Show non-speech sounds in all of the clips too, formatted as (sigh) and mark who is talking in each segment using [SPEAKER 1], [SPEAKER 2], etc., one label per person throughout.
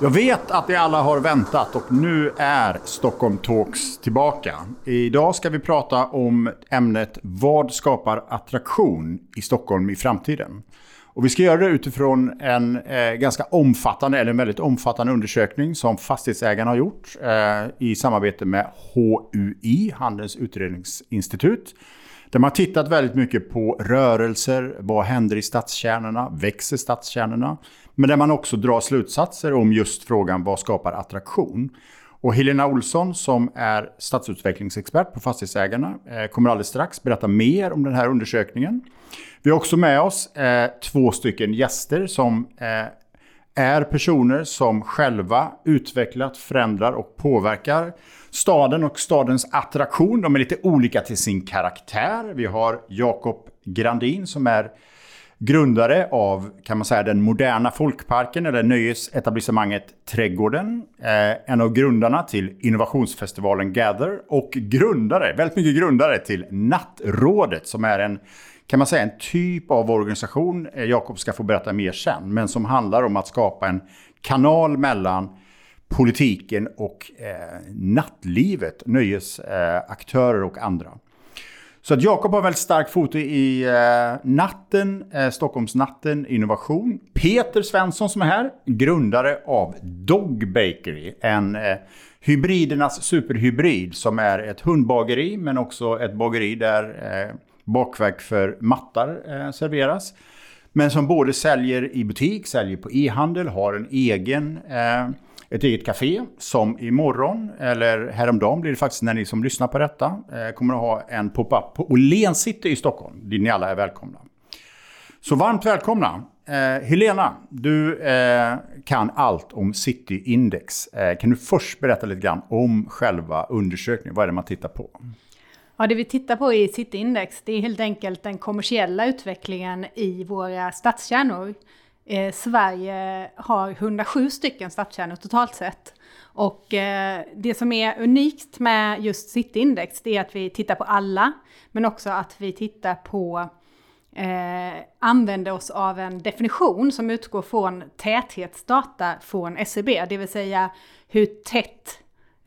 [SPEAKER 1] Jag vet att ni alla har väntat och nu är Stockholm Talks tillbaka. Idag ska vi prata om ämnet Vad skapar attraktion i Stockholm i framtiden? Och vi ska göra det utifrån en eh, ganska omfattande, eller en väldigt omfattande undersökning som Fastighetsägarna har gjort eh, i samarbete med HUI, Handelns utredningsinstitut. Där man har tittat väldigt mycket på rörelser, vad händer i stadskärnorna, växer stadskärnorna? Men där man också drar slutsatser om just frågan vad skapar attraktion? Och Helena Olsson som är stadsutvecklingsexpert på Fastighetsägarna eh, kommer alldeles strax berätta mer om den här undersökningen. Vi har också med oss eh, två stycken gäster som eh, är personer som själva utvecklat, förändrar och påverkar staden och stadens attraktion. De är lite olika till sin karaktär. Vi har Jakob Grandin som är grundare av, kan man säga, den moderna folkparken eller nöjesetablissemanget Trädgården. Eh, en av grundarna till innovationsfestivalen Gather och grundare, väldigt mycket grundare till Nattrådet som är en kan man säga en typ av organisation, eh, Jakob ska få berätta mer sen, men som handlar om att skapa en kanal mellan politiken och eh, nattlivet, nöjesaktörer eh, och andra. Så att Jakob har väldigt stark foto i eh, natten, eh, Stockholmsnatten Innovation. Peter Svensson som är här, grundare av Dog Bakery, en eh, hybridernas superhybrid som är ett hundbageri men också ett bageri där eh, bakverk för mattar eh, serveras. Men som både säljer i butik, säljer på e-handel, har en egen eh, ett eget café som imorgon, eller häromdagen blir det faktiskt när ni som lyssnar på detta, eh, kommer att ha en pop-up på Åhléns City i Stockholm, dit ni alla är välkomna. Så varmt välkomna! Eh, Helena, du eh, kan allt om Cityindex. Eh, kan du först berätta lite grann om själva undersökningen? Vad är det man tittar på?
[SPEAKER 2] Ja, det vi tittar på i Cityindex, det är helt enkelt den kommersiella utvecklingen i våra stadskärnor. Eh, Sverige har 107 stycken stadskärnor totalt sett. Och eh, det som är unikt med just Cityindex det är att vi tittar på alla, men också att vi tittar på eh, använder oss av en definition som utgår från täthetsdata från SCB, det vill säga hur tätt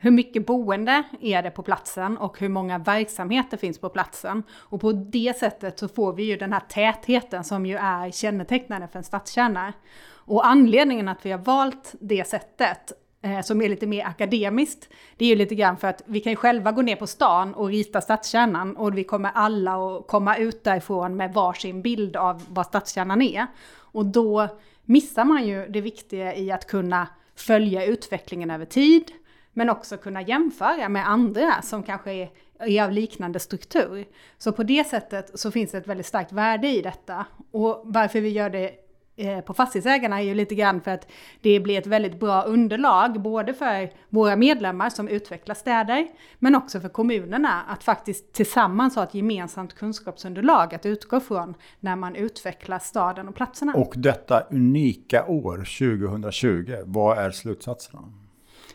[SPEAKER 2] hur mycket boende är det på platsen och hur många verksamheter finns på platsen. Och på det sättet så får vi ju den här tätheten som ju är kännetecknande för en stadskärna. Och anledningen att vi har valt det sättet eh, som är lite mer akademiskt, det är ju lite grann för att vi kan ju själva gå ner på stan och rita stadskärnan och vi kommer alla att komma ut därifrån med varsin bild av vad stadskärnan är. Och då missar man ju det viktiga i att kunna följa utvecklingen över tid, men också kunna jämföra med andra som kanske är, är av liknande struktur. Så på det sättet så finns det ett väldigt starkt värde i detta. Och varför vi gör det eh, på fastighetsägarna är ju lite grann för att det blir ett väldigt bra underlag både för våra medlemmar som utvecklar städer men också för kommunerna att faktiskt tillsammans ha ett gemensamt kunskapsunderlag att utgå från när man utvecklar staden och platserna.
[SPEAKER 1] Och detta unika år 2020, vad är slutsatserna?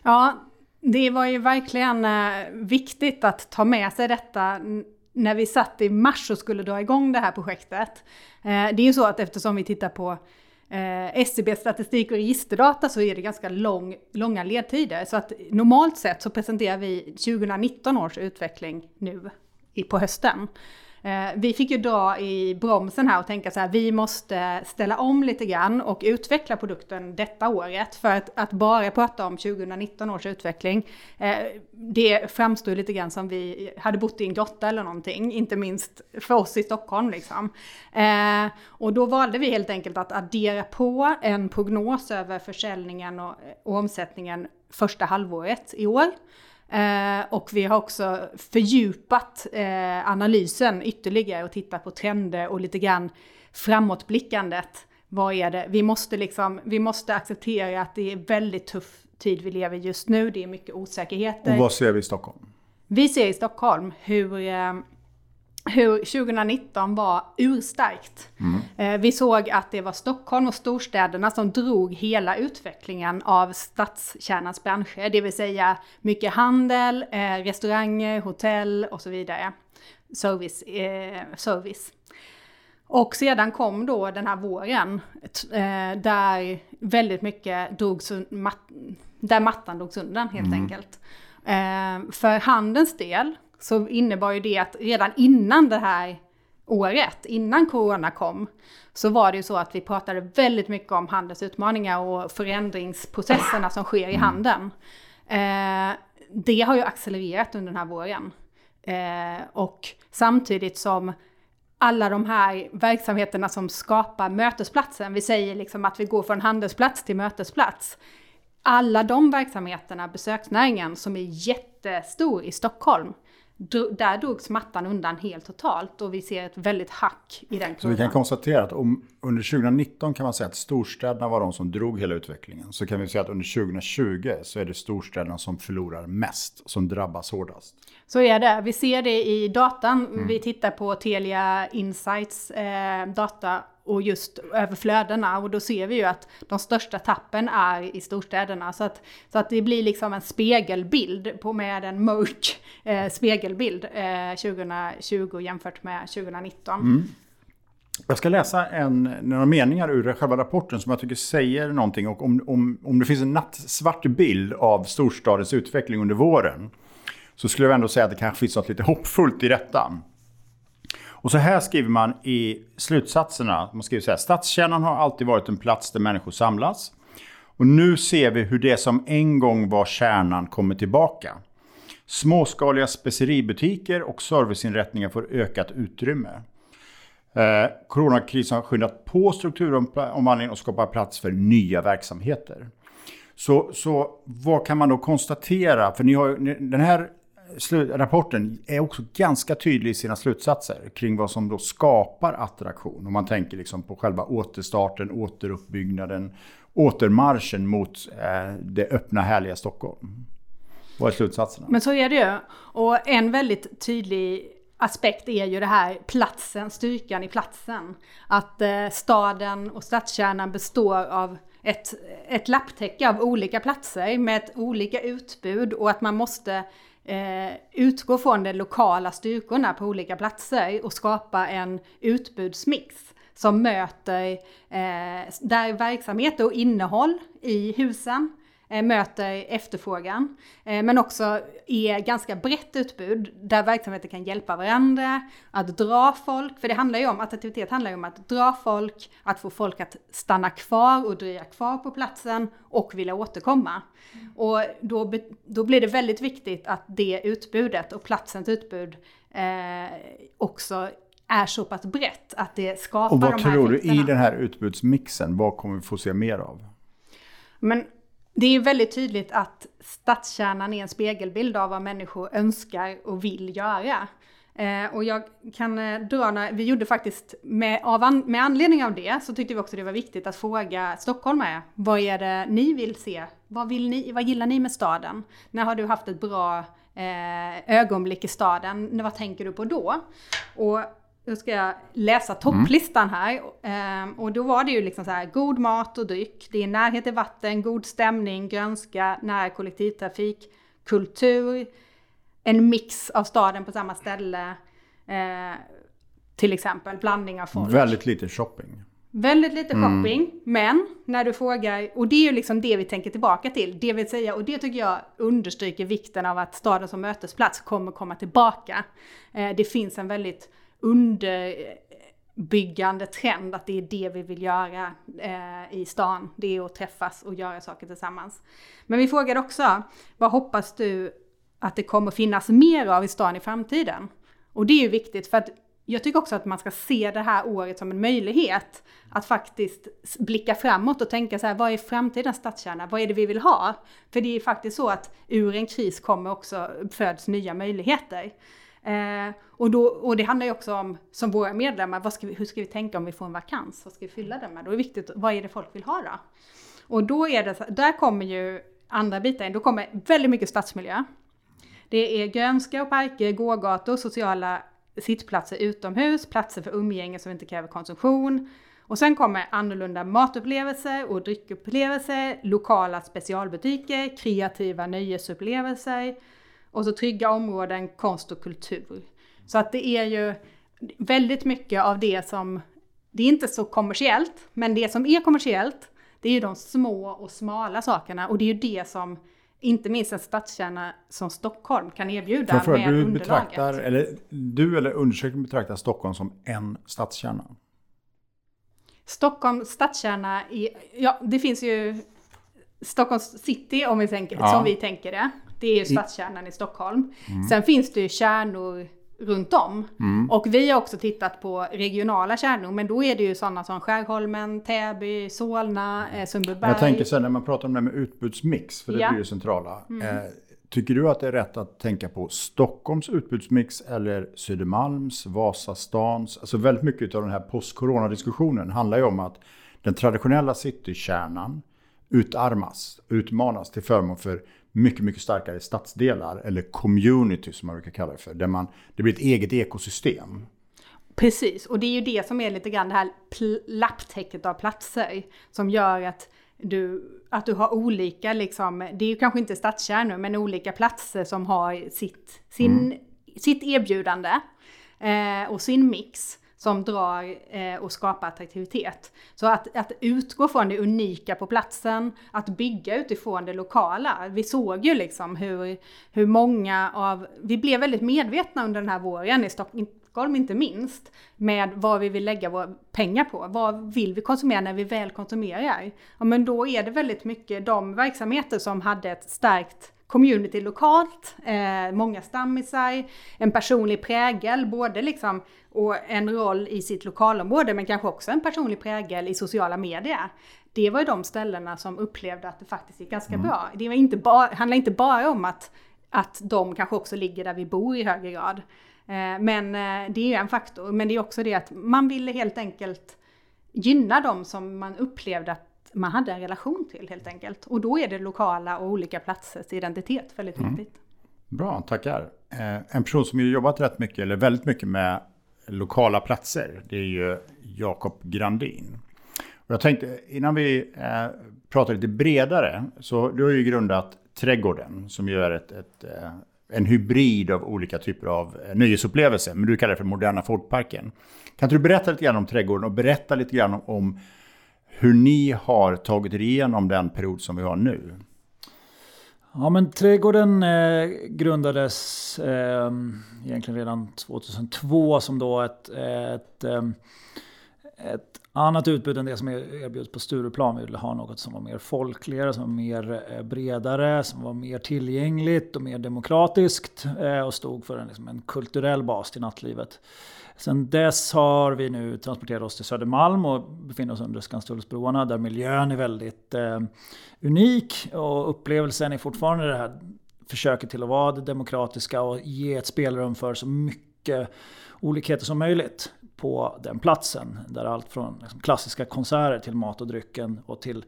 [SPEAKER 2] Ja, det var ju verkligen eh, viktigt att ta med sig detta när vi satt i mars och skulle dra igång det här projektet. Eh, det är ju så att eftersom vi tittar på eh, SCB statistik och registerdata så är det ganska lång, långa ledtider. Så att normalt sett så presenterar vi 2019 års utveckling nu på hösten. Eh, vi fick ju dra i bromsen här och tänka så här, vi måste ställa om lite grann och utveckla produkten detta året. För att, att bara prata om 2019 års utveckling, eh, det framstår lite grann som vi hade bott i en grotta eller någonting, inte minst för oss i Stockholm liksom. Eh, och då valde vi helt enkelt att addera på en prognos över försäljningen och, och omsättningen första halvåret i år. Eh, och vi har också fördjupat eh, analysen ytterligare och tittat på trender och lite grann framåtblickandet vad är det? Vi måste, liksom, vi måste acceptera att det är väldigt tuff tid vi lever just nu. Det är mycket osäkerheter.
[SPEAKER 1] Och vad ser vi i Stockholm?
[SPEAKER 2] Vi ser i Stockholm hur, eh, hur 2019 var urstarkt. Mm. Eh, vi såg att det var Stockholm och storstäderna som drog hela utvecklingen av stadskärnans branscher. Det vill säga mycket handel, eh, restauranger, hotell och så vidare. Service. service. Och sedan kom då den här våren eh, där väldigt mycket drogs, mat, där mattan drogs undan helt mm. enkelt. Eh, för handelns del så innebar ju det att redan innan det här året, innan corona kom, så var det ju så att vi pratade väldigt mycket om handelns utmaningar och förändringsprocesserna som sker i mm. handeln. Eh, det har ju accelererat under den här våren. och samtidigt som alla de här verksamheterna som skapar mötesplatsen. Vi säger liksom att vi går från handelsplats till mötesplats. Alla de verksamheterna, besöksnäringen som är jättestor i Stockholm, där drogs mattan undan helt totalt och vi ser ett väldigt hack i den kurvan.
[SPEAKER 1] Så vi kan konstatera att om, under 2019 kan man säga att storstäderna var de som drog hela utvecklingen. Så kan vi säga att under 2020 så är det storstäderna som förlorar mest, som drabbas hårdast.
[SPEAKER 2] Så är det. Vi ser det i datan. Mm. Vi tittar på Telia Insights eh, data och just över flödena och då ser vi ju att de största tappen är i storstäderna. Så att, så att det blir liksom en spegelbild på med en mörk eh, spegelbild eh, 2020 jämfört med 2019. Mm.
[SPEAKER 1] Jag ska läsa en, några meningar ur själva rapporten som jag tycker säger någonting. Och om, om, om det finns en nattsvart bild av storstadens utveckling under våren så skulle jag ändå säga att det kanske finns något lite hoppfullt i detta. Och så här skriver man i slutsatserna. Man skriver så här. Stadskärnan har alltid varit en plats där människor samlas. Och nu ser vi hur det som en gång var kärnan kommer tillbaka. Småskaliga speceributiker och serviceinrättningar får ökat utrymme. Eh, coronakrisen har skyndat på strukturomvandlingen och skapar plats för nya verksamheter. Så, så vad kan man då konstatera? För ni har, den här rapporten är också ganska tydlig i sina slutsatser kring vad som då skapar attraktion. Om man tänker liksom på själva återstarten, återuppbyggnaden, återmarschen mot eh, det öppna härliga Stockholm. Vad är slutsatserna?
[SPEAKER 2] Men så är det ju. Och en väldigt tydlig aspekt är ju det här platsen, styrkan i platsen. Att eh, staden och stadskärnan består av ett, ett lapptäcke av olika platser med ett olika utbud och att man måste eh, utgå från de lokala styrkorna på olika platser och skapa en utbudsmix som möter eh, där verksamhet och innehåll i husen Eh, möter efterfrågan, eh, men också är ganska brett utbud där verksamheter kan hjälpa varandra, att dra folk, för det handlar ju om, attraktivitet handlar ju om att dra folk, att få folk att stanna kvar och dröja kvar på platsen och vilja återkomma. Och då, då blir det väldigt viktigt att det utbudet och platsens utbud eh, också är så pass brett att det skapar de här
[SPEAKER 1] Och vad tror du i den här utbudsmixen, vad kommer vi få se mer av?
[SPEAKER 2] Men det är väldigt tydligt att stadskärnan är en spegelbild av vad människor önskar och vill göra. Eh, och jag kan eh, dra när, vi gjorde faktiskt med, av an, med anledning av det så tyckte vi också det var viktigt att fråga stockholmare. Vad är det ni vill se? Vad, vill ni, vad gillar ni med staden? När har du haft ett bra eh, ögonblick i staden? Vad tänker du på då? Och nu ska jag läsa topplistan här. Mm. och då var det ju liksom så här, god mat och dryck, det är närhet till vatten, god stämning, grönska, nära kollektivtrafik, kultur, en mix av staden på samma ställe. Eh, till exempel, blandning av folk.
[SPEAKER 1] Väldigt lite shopping.
[SPEAKER 2] Väldigt lite mm. shopping, men när du frågar, och det är ju liksom det vi tänker tillbaka till, det vill säga, och det tycker jag understryker vikten av att staden som mötesplats kommer komma tillbaka. Eh, det finns en väldigt underbyggande trend att det är det vi vill göra eh, i stan. Det är att träffas och göra saker tillsammans. Men vi frågade också, vad hoppas du att det kommer finnas mer av i stan i framtiden? Och det är ju viktigt för att jag tycker också att man ska se det här året som en möjlighet att faktiskt blicka framåt och tänka så här, vad är framtidens stadskärna? Vad är det vi vill ha? För det är faktiskt så att ur en kris kommer också föds nya möjligheter. Eh, och, då, och det handlar ju också om, som våra medlemmar, vad ska vi, hur ska vi tänka om vi får en vakans? Vad ska vi fylla den med? Då är det viktigt, vad är det folk vill ha då? Och då är det, där kommer ju andra bitar in. Då kommer väldigt mycket stadsmiljö. Det är grönska och parker, gågator, sociala sittplatser utomhus, platser för umgänge som inte kräver konsumtion. Och sen kommer annorlunda matupplevelser och dryckupplevelser, lokala specialbutiker, kreativa nöjesupplevelser och så trygga områden, konst och kultur. Så att det är ju väldigt mycket av det som, det är inte så kommersiellt, men det som är kommersiellt, det är ju de små och smala sakerna och det är ju det som inte minst en stadskärna som Stockholm kan erbjuda
[SPEAKER 1] för, med du underlaget. Betraktar, eller, du eller undersökningen betraktar Stockholm som en stadskärna?
[SPEAKER 2] Stockholms stadskärna, i, ja det finns ju Stockholms city om vi tänker, ja. som vi tänker det. Det är ju stadskärnan i Stockholm. Mm. Sen finns det ju kärnor runt om. Mm. Och vi har också tittat på regionala kärnor, men då är det ju sådana som Skärholmen, Täby, Solna, eh, Sundbyberg.
[SPEAKER 1] Jag tänker sen när man pratar om det med utbudsmix, för det ja. blir det centrala. Mm. Eh, tycker du att det är rätt att tänka på Stockholms utbudsmix eller Södermalms, Vasastans? Alltså väldigt mycket av den här post-corona-diskussionen handlar ju om att den traditionella citykärnan utarmas, utmanas till förmån för mycket, mycket starkare stadsdelar eller community som man brukar kalla det för. Där man, det blir ett eget ekosystem.
[SPEAKER 2] Precis, och det är ju det som är lite grann det här lapptäcket av platser som gör att du, att du har olika, liksom, det är ju kanske inte stadskärnor, men olika platser som har sitt, sin, mm. sitt erbjudande eh, och sin mix som drar eh, och skapar attraktivitet. Så att, att utgå från det unika på platsen, att bygga utifrån det lokala. Vi såg ju liksom hur, hur många av, vi blev väldigt medvetna under den här våren i Stockholm inte minst, med vad vi vill lägga våra pengar på. Vad vill vi konsumera när vi väl konsumerar? Ja, men då är det väldigt mycket de verksamheter som hade ett starkt community lokalt, eh, många stammisar, en personlig prägel, både liksom och en roll i sitt lokalområde men kanske också en personlig prägel i sociala medier. Det var ju de ställena som upplevde att det faktiskt gick ganska mm. bra. Det var inte bara, handlar inte bara om att, att de kanske också ligger där vi bor i högre grad. Eh, men eh, det är ju en faktor. Men det är också det att man ville helt enkelt gynna dem som man upplevde att man hade en relation till helt enkelt. Och då är det lokala och olika platsers identitet väldigt mm. viktigt.
[SPEAKER 1] Bra, tackar. Eh, en person som ju jobbat rätt mycket, eller väldigt mycket med lokala platser, det är ju Jakob Grandin. Och jag tänkte, innan vi eh, pratar lite bredare, så du har ju grundat Trädgården, som ju är ett, ett eh, en hybrid av olika typer av nöjesupplevelser, men du kallar det för Moderna Folkparken. Kan du berätta lite grann om Trädgården och berätta lite grann om hur ni har tagit er igenom den period som vi har nu.
[SPEAKER 3] Ja men Trädgården eh, grundades eh, egentligen redan 2002 som då ett, ett, ehm, ett annat utbud än det som erbjuds på Stureplan. Vi ville ha något som var mer folkligare, som var mer eh, bredare, som var mer tillgängligt och mer demokratiskt eh, och stod för en, liksom en kulturell bas till nattlivet. Sen dess har vi nu transporterat oss till Södermalm och befinner oss under Skanstullsbroarna där miljön är väldigt eh, unik och upplevelsen är fortfarande det här försöket till att vara det demokratiska och ge ett spelrum för så mycket mycket olikheter som möjligt på den platsen. Där allt från liksom, klassiska konserter till mat och drycken och till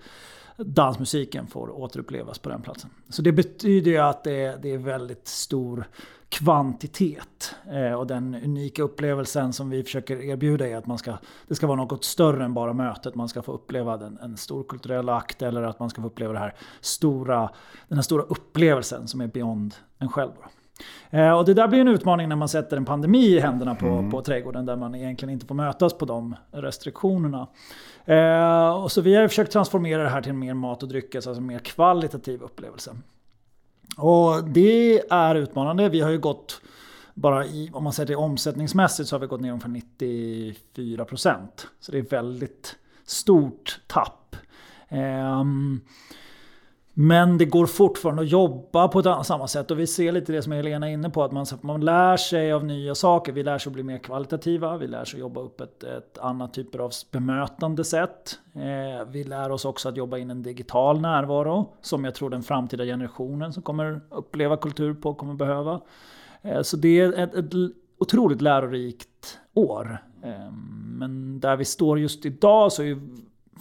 [SPEAKER 3] dansmusiken får återupplevas på den platsen. Så det betyder ju att det är, det är väldigt stor kvantitet. Eh, och den unika upplevelsen som vi försöker erbjuda är att man ska, det ska vara något större än bara mötet. Man ska få uppleva den, en stor kulturell akt eller att man ska få uppleva det här stora, den här stora upplevelsen som är beyond en själv. Eh, och det där blir en utmaning när man sätter en pandemi i händerna på, mm. på trädgården där man egentligen inte får mötas på de restriktionerna. Eh, och så vi har försökt transformera det här till en mer mat och dryckes, alltså en mer kvalitativ upplevelse. Och det är utmanande. Vi har ju gått, bara i, om man säger det omsättningsmässigt så har vi gått ner ungefär 94%. Så det är väldigt stort tapp. Um, men det går fortfarande att jobba på ett samma sätt och vi ser lite det som Helena är inne på att man, man lär sig av nya saker. Vi lär sig att bli mer kvalitativa, vi lär sig att jobba upp ett, ett annat typer av bemötande sätt. Eh, vi lär oss också att jobba in en digital närvaro som jag tror den framtida generationen som kommer uppleva kultur på kommer behöva. Eh, så det är ett, ett otroligt lärorikt år. Eh, men där vi står just idag så är ju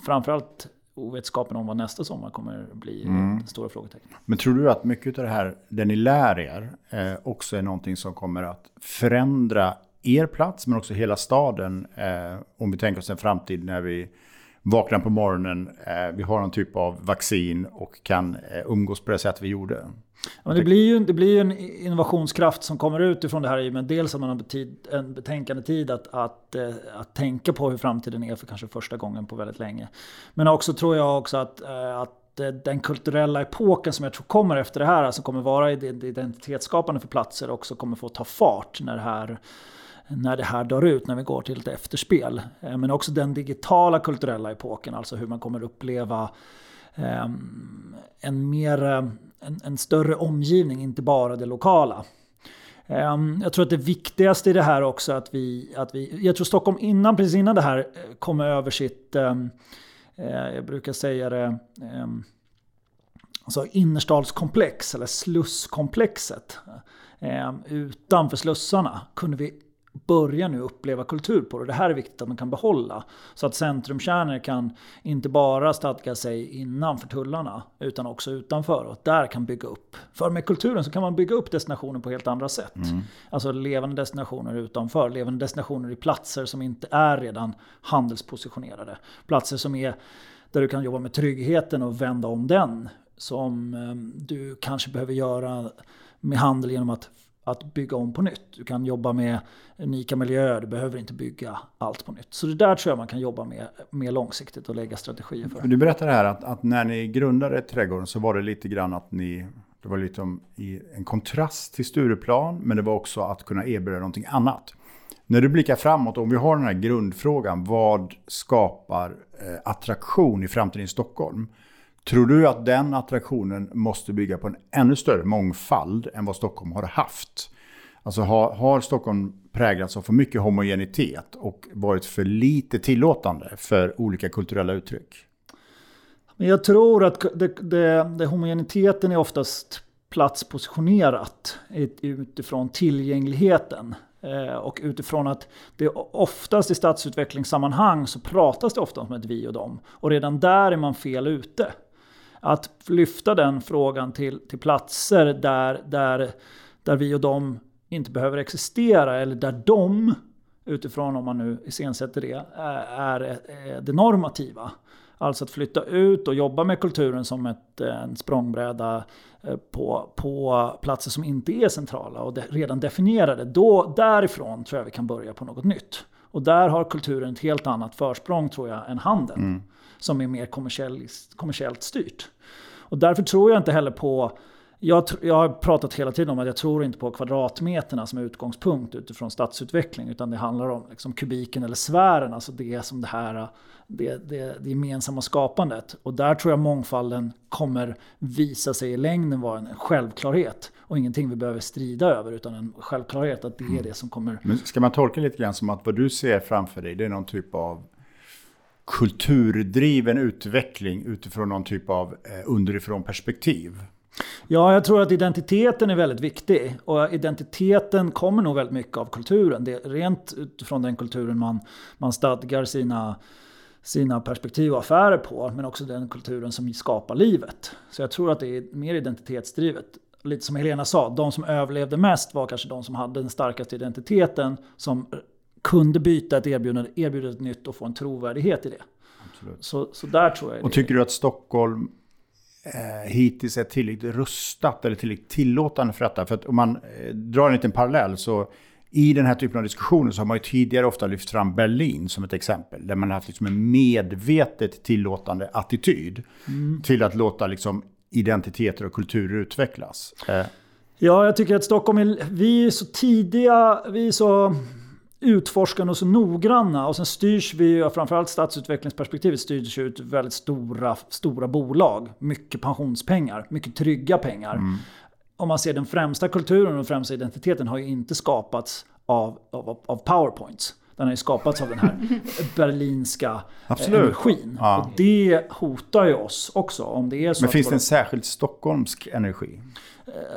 [SPEAKER 3] framförallt ovetskapen om vad nästa sommar kommer bli mm. det stora frågetecknet.
[SPEAKER 1] Men tror du att mycket av det här, det ni lär er, eh, också är någonting som kommer att förändra er plats, men också hela staden? Eh, om vi tänker oss en framtid när vi vaknar på morgonen, eh, vi har någon typ av vaccin och kan eh, umgås på det sätt vi gjorde.
[SPEAKER 3] Ja, det, blir ju, det blir ju en innovationskraft som kommer ut ifrån det här. Men dels att man har tid, en betänkande tid att, att, eh, att tänka på hur framtiden är för kanske första gången på väldigt länge. Men också tror jag också att, att den kulturella epoken som jag tror kommer efter det här, alltså kommer vara identitetsskapande för platser, också kommer få ta fart när det här när det här dör ut, när vi går till ett efterspel. Eh, men också den digitala kulturella epoken, alltså hur man kommer uppleva ehm, en, mer, eh, en, en större omgivning, inte bara det lokala. Ehm, jag tror att det viktigaste i det här också att vi, att vi jag tror Stockholm innan, precis innan det här eh, kom över sitt, ehm, jag brukar säga det, alltså innerstadskomplex eller slusskomplexet. Utanför slussarna kunde vi börjar nu uppleva kultur på det. Det här är viktigt att man kan behålla. Så att centrumkärnor kan inte bara stadga sig innanför tullarna utan också utanför och där kan bygga upp. För med kulturen så kan man bygga upp destinationer på helt andra sätt. Mm. Alltså levande destinationer utanför, levande destinationer i platser som inte är redan handelspositionerade. Platser som är där du kan jobba med tryggheten och vända om den. Som eh, du kanske behöver göra med handel genom att att bygga om på nytt. Du kan jobba med unika miljöer, du behöver inte bygga allt på nytt. Så det där tror jag man kan jobba med mer långsiktigt och lägga strategier för.
[SPEAKER 1] Du berättade här att, att när ni grundade Trädgården så var det lite grann att ni, det var lite om, i en kontrast till Stureplan, men det var också att kunna erbjuda någonting annat. När du blickar framåt, om vi har den här grundfrågan, vad skapar eh, attraktion i framtiden i Stockholm? Tror du att den attraktionen måste bygga på en ännu större mångfald än vad Stockholm har haft? Alltså har, har Stockholm präglats av för mycket homogenitet och varit för lite tillåtande för olika kulturella uttryck?
[SPEAKER 3] Men jag tror att det, det, det homogeniteten är oftast platspositionerat utifrån tillgängligheten. Eh, och utifrån att det oftast i stadsutvecklingssammanhang så pratas det ofta om ett vi och dem. Och redan där är man fel ute att lyfta den frågan till, till platser där, där, där vi och de inte behöver existera eller där de, utifrån om man nu iscensätter det, är, är det normativa. Alltså att flytta ut och jobba med kulturen som ett, en språngbräda på, på platser som inte är centrala och redan definierade. Då, därifrån tror jag vi kan börja på något nytt. Och där har kulturen ett helt annat försprång tror jag än handeln. Mm som är mer kommersiellt styrt. Och därför tror jag inte heller på jag, jag, har pratat hela tiden om att jag tror inte på kvadratmeterna som utgångspunkt utifrån stadsutveckling. Utan det handlar om liksom kubiken eller sfären, alltså det som det här det, det, det gemensamma skapandet. Och där tror jag mångfalden kommer visa sig i längden vara en självklarhet. Och ingenting vi behöver strida över utan en självklarhet att det är mm. det som kommer...
[SPEAKER 1] Men ska man tolka lite grann som att vad du ser framför dig det är någon typ av kulturdriven utveckling utifrån någon typ av eh, underifrån perspektiv.
[SPEAKER 3] Ja, jag tror att identiteten är väldigt viktig. Och identiteten kommer nog väldigt mycket av kulturen. Det är rent utifrån den kulturen man, man stadgar sina, sina perspektiv och affärer på. Men också den kulturen som skapar livet. Så jag tror att det är mer identitetsdrivet. Lite som Helena sa, de som överlevde mest var kanske de som hade den starkaste identiteten. Som kunde byta ett erbjudande, erbjuda ett nytt och få en trovärdighet i det. Så, så där tror jag
[SPEAKER 1] Och tycker du att Stockholm eh, hittills är tillräckligt rustat eller tillräckligt tillåtande för detta? För att om man eh, drar en liten parallell så i den här typen av diskussioner så har man ju tidigare ofta lyft fram Berlin som ett exempel. Där man har haft liksom en medvetet tillåtande attityd mm. till att låta liksom identiteter och kulturer utvecklas. Eh.
[SPEAKER 3] Ja, jag tycker att Stockholm är, vi är så tidiga, vi är så utforskande och så noggranna. Och sen styrs vi, framförallt stadsutvecklingsperspektivet, styrs ut väldigt stora, stora bolag. Mycket pensionspengar, mycket trygga pengar. Mm. Om man ser den främsta kulturen och främsta identiteten har ju inte skapats av, av, av powerpoints. Den har ju skapats av den här (laughs) berlinska eh, Absolut. energin. Ja. Och det hotar ju oss också. Om det är så
[SPEAKER 1] Men finns det en särskild stockholmsk energi?